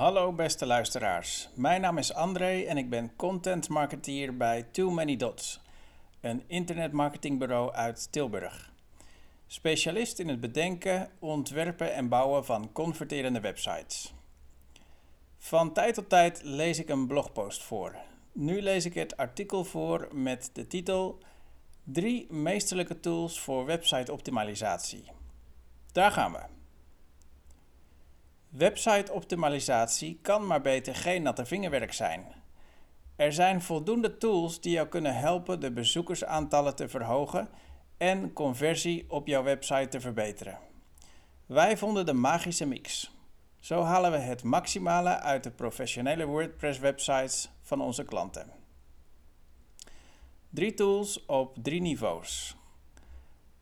Hallo beste luisteraars, mijn naam is André en ik ben content marketeer bij Too Many Dots, een internetmarketingbureau uit Tilburg. Specialist in het bedenken, ontwerpen en bouwen van converterende websites. Van tijd tot tijd lees ik een blogpost voor. Nu lees ik het artikel voor met de titel 3 meesterlijke tools voor website optimalisatie. Daar gaan we. Website-optimalisatie kan maar beter geen natte vingerwerk zijn. Er zijn voldoende tools die jou kunnen helpen de bezoekersaantallen te verhogen en conversie op jouw website te verbeteren. Wij vonden de magische mix. Zo halen we het maximale uit de professionele WordPress-websites van onze klanten. Drie tools op drie niveaus.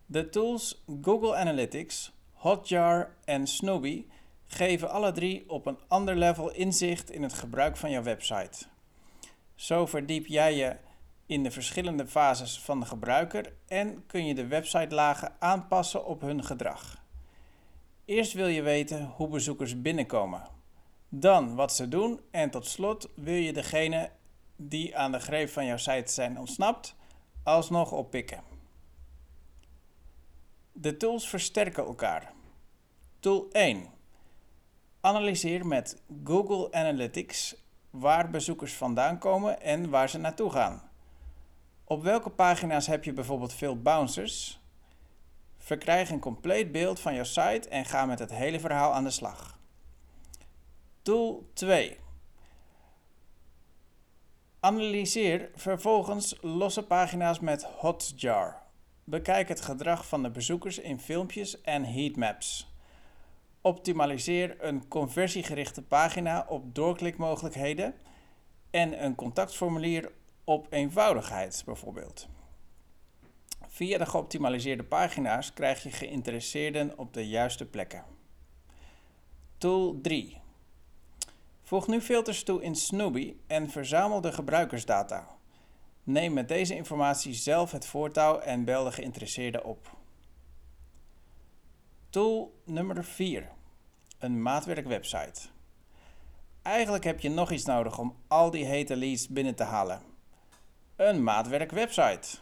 De tools Google Analytics, Hotjar en Snoopy geven alle drie op een ander level inzicht in het gebruik van jouw website. Zo verdiep jij je in de verschillende fases van de gebruiker en kun je de websitelagen aanpassen op hun gedrag. Eerst wil je weten hoe bezoekers binnenkomen, dan wat ze doen en tot slot wil je degene die aan de greep van jouw site zijn ontsnapt alsnog oppikken. De tools versterken elkaar. Tool 1 Analyseer met Google Analytics waar bezoekers vandaan komen en waar ze naartoe gaan. Op welke pagina's heb je bijvoorbeeld veel bouncers? Verkrijg een compleet beeld van jouw site en ga met het hele verhaal aan de slag. Tool 2. Analyseer vervolgens losse pagina's met Hotjar. Bekijk het gedrag van de bezoekers in filmpjes en heatmaps. Optimaliseer een conversiegerichte pagina op doorklikmogelijkheden en een contactformulier op eenvoudigheid bijvoorbeeld. Via de geoptimaliseerde pagina's krijg je geïnteresseerden op de juiste plekken. Tool 3. Voeg nu filters toe in Snoopy en verzamel de gebruikersdata. Neem met deze informatie zelf het voortouw en bel de geïnteresseerden op. Tool nummer 4. Een maatwerkwebsite. Eigenlijk heb je nog iets nodig om al die hete leads binnen te halen. Een maatwerkwebsite.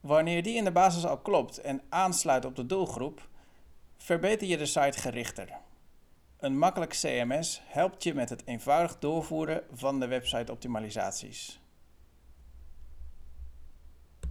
Wanneer die in de basis al klopt en aansluit op de doelgroep, verbeter je de site gerichter. Een makkelijk CMS helpt je met het eenvoudig doorvoeren van de website optimalisaties.